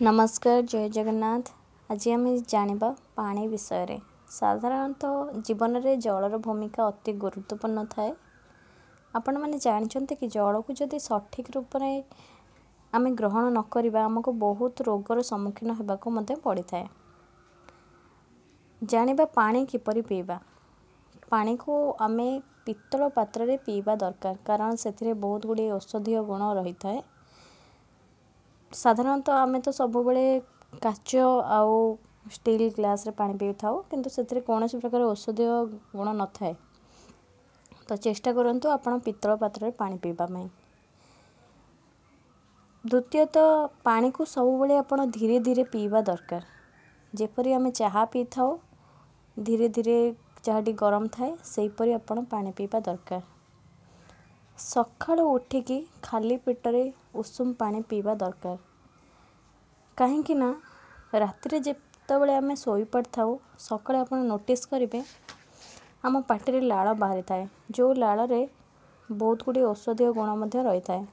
ନମସ୍କାର ଜୟ ଜଗନ୍ନାଥ। ଆଜି ଆମେ ଜାଣିବା ପାଣି ବିଷୟରେ। ସାଧାରଣତଃ ଜୀବନରେ ଜଳର ଭୂମିକା ଅତି ଗୁରୁତ୍ୱପୂର୍ଣ୍ଣ ଥାଏ। ଆପଣମାନେ ଜାଣିଛନ୍ତି କି ଜଳକୁ ଯଦି ସଠିକ୍ ରୂପରେ ଆମେ ଗ୍ରହଣ ନ କରିବା ଆମକୁ ବହୁତ ରୋଗର ସମ୍ମୁଖୀନ ହେବାକୁ ମଧ୍ୟ ପଡ଼ିଥାଏ। ଜାଣିବା ପାଣି କିପରି ପିଇବା? ପାଣିକୁ ଆମେ ପିତ୍ତଳ ପାତ୍ରରେ ପିଇବା ଦରକାର। କାରଣ ସେଥିରେ ବହୁତ ଗୁଡ଼ିଏ ଔଷଧୀୟ ଗୁଣ ରହିଥାଏ। ସାଧାରଣତଃ ଆମେ ତ ସବୁବେଳେ କାଚ ଆଉ ଷ୍ଟିଲ୍ ଗ୍ଲାସ୍ରେ ପାଣି ପିଇଥାଉ କିନ୍ତୁ ସେଥିରେ କୌଣସି ପ୍ରକାର ଔଷଧୀୟ ଗୁଣ ନଥାଏ। ତ ଚେଷ୍ଟା କରନ୍ତୁ ଆପଣ ପିତ୍ତଳ ପାତ୍ରରେ ପାଣି ପିଇବା ପାଇଁ। ଦ୍ୱିତୀୟତଃ ପାଣିକୁ ସବୁବେଳେ ଆପଣ ଧୀରେ ଧୀରେ ପିଇବା ଦରକାର। ଯେପରି ଆମେ ଚାହା ପିଇଥାଉ ଧୀରେ ଧୀରେ ଚାହାଟି ଗରମ ଥାଏ ସେହିପରି ଆପଣ ପାଣି ପିଇବା ଦରକାର। ସକାଳୁ ଉଠିକି ଖାଲି ପେଟରେ ଉଷୁମ ପାଣି ପିଇବା ଦରକାର। କାହିଁକି ନା ରାତିରେ ଯେତେବେଳେ ଆମେ ଶୋଇପଡ଼ିଥାଉ ସକାଳେ ଆପଣ ନୋଟିସ୍ କରିବେ ଆମ ପାଟିରେ ଲାଳ ବାହାରିଥାଏ। ଯେଉଁ ଲାଳରେ ବହୁତ ଗୁଡ଼ିଏ ଔଷଧୀୟ ଗୁଣ ମଧ୍ୟ ରହିଥାଏ।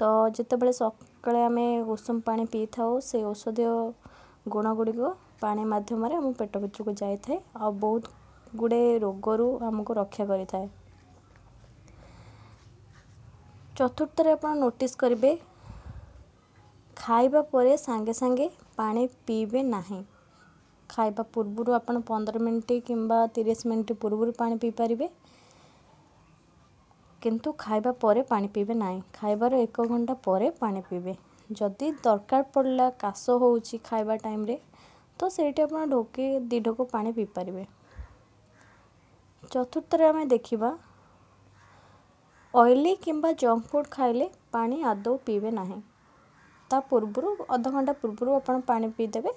ତ ଯେତେବେଳେ ସକାଳେ ଆମେ ଉଷୁମ ପାଣି ପିଇଥାଉ ସେ ଔଷଧୀୟ ଗୁଣ ଗୁଡ଼ିକ ପାଣି ମାଧ୍ୟମରେ ଆମ ପେଟ ଭିତରକୁ ଯାଇଥାଏ ଆଉ ବହୁତ ଗୁଡ଼ିଏ ରୋଗରୁ ଆମକୁ ରକ୍ଷା କରିଥାଏ। ଚତୁର୍ଥରେ ଆପଣ ନୋଟିସ୍ କରିବେ ଖାଇବା ପରେ ସାଙ୍ଗେ ସାଙ୍ଗେ ପାଣି ପିଇବେ ନାହିଁ। ଖାଇବା ପୂର୍ବରୁ ଆପଣ ପନ୍ଦର ମିନିଟ୍ କିମ୍ବା ତିରିଶ ମିନିଟ୍ ପୂର୍ବରୁ ପାଣି ପିଇପାରିବେ କିନ୍ତୁ ଖାଇବା ପରେ ପାଣି ପିଇବେ ନାହିଁ। ଖାଇବାର ଏକ ଘଣ୍ଟା ପରେ ପାଣି ପିଇବେ। ଯଦି ଦରକାର ପଡ଼ିଲା କାଶ ହେଉଛି ଖାଇବା ଟାଇମ୍ରେ ତ ସେଇଠି ଆପଣ ଢୋକେ ଦୁଇ ଢୋକ ପାଣି ପିଇପାରିବେ ଚତୁର୍ଥରେ ଆମେ ଦେଖିବା ଅଏଲି କିମ୍ବା ଜଙ୍କ ଫୁଡ଼୍ ଖାଇଲେ ପାଣି ଆଦୌ ପିଇବେ ନାହିଁ। ତା ପୂର୍ବରୁ ଅଧଘଣ୍ଟା ପୂର୍ବରୁ ଆପଣ ପାଣି ପିଇଦେବେ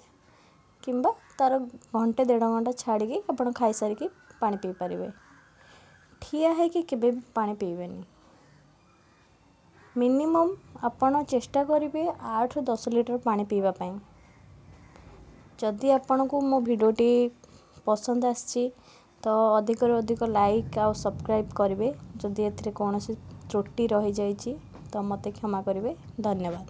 କିମ୍ବା ତା'ର ଘଣ୍ଟେ ଦେଢ଼ ଘଣ୍ଟା ଛାଡ଼ିକି ଆପଣ ଖାଇସାରିକି ପାଣି ପିଇପାରିବେ। ଠିଆ ହେଇକି କେବେ ବି ପାଣି ପିଇବେନି। ମିନିମମ୍ ଆପଣ ଚେଷ୍ଟା କରିବେ ଆଠରୁ ଦଶ ଲିଟର ପାଣି ପିଇବା ପାଇଁ। ଯଦି ଆପଣଙ୍କୁ ମୋ ଭିଡ଼ିଓଟି ପସନ୍ଦ ଆସିଛି ତ ଅଧିକରୁ ଅଧିକ ଲାଇକ୍ ଆଉ ସବସ୍କ୍ରାଇବ୍ କରିବେ। ଯଦି ଏଥିରେ କୌଣସି ତ୍ରୁଟି ରହିଯାଇଛି ତ ମୋତେ କ୍ଷମା କରିବେ। ଧନ୍ୟବାଦ।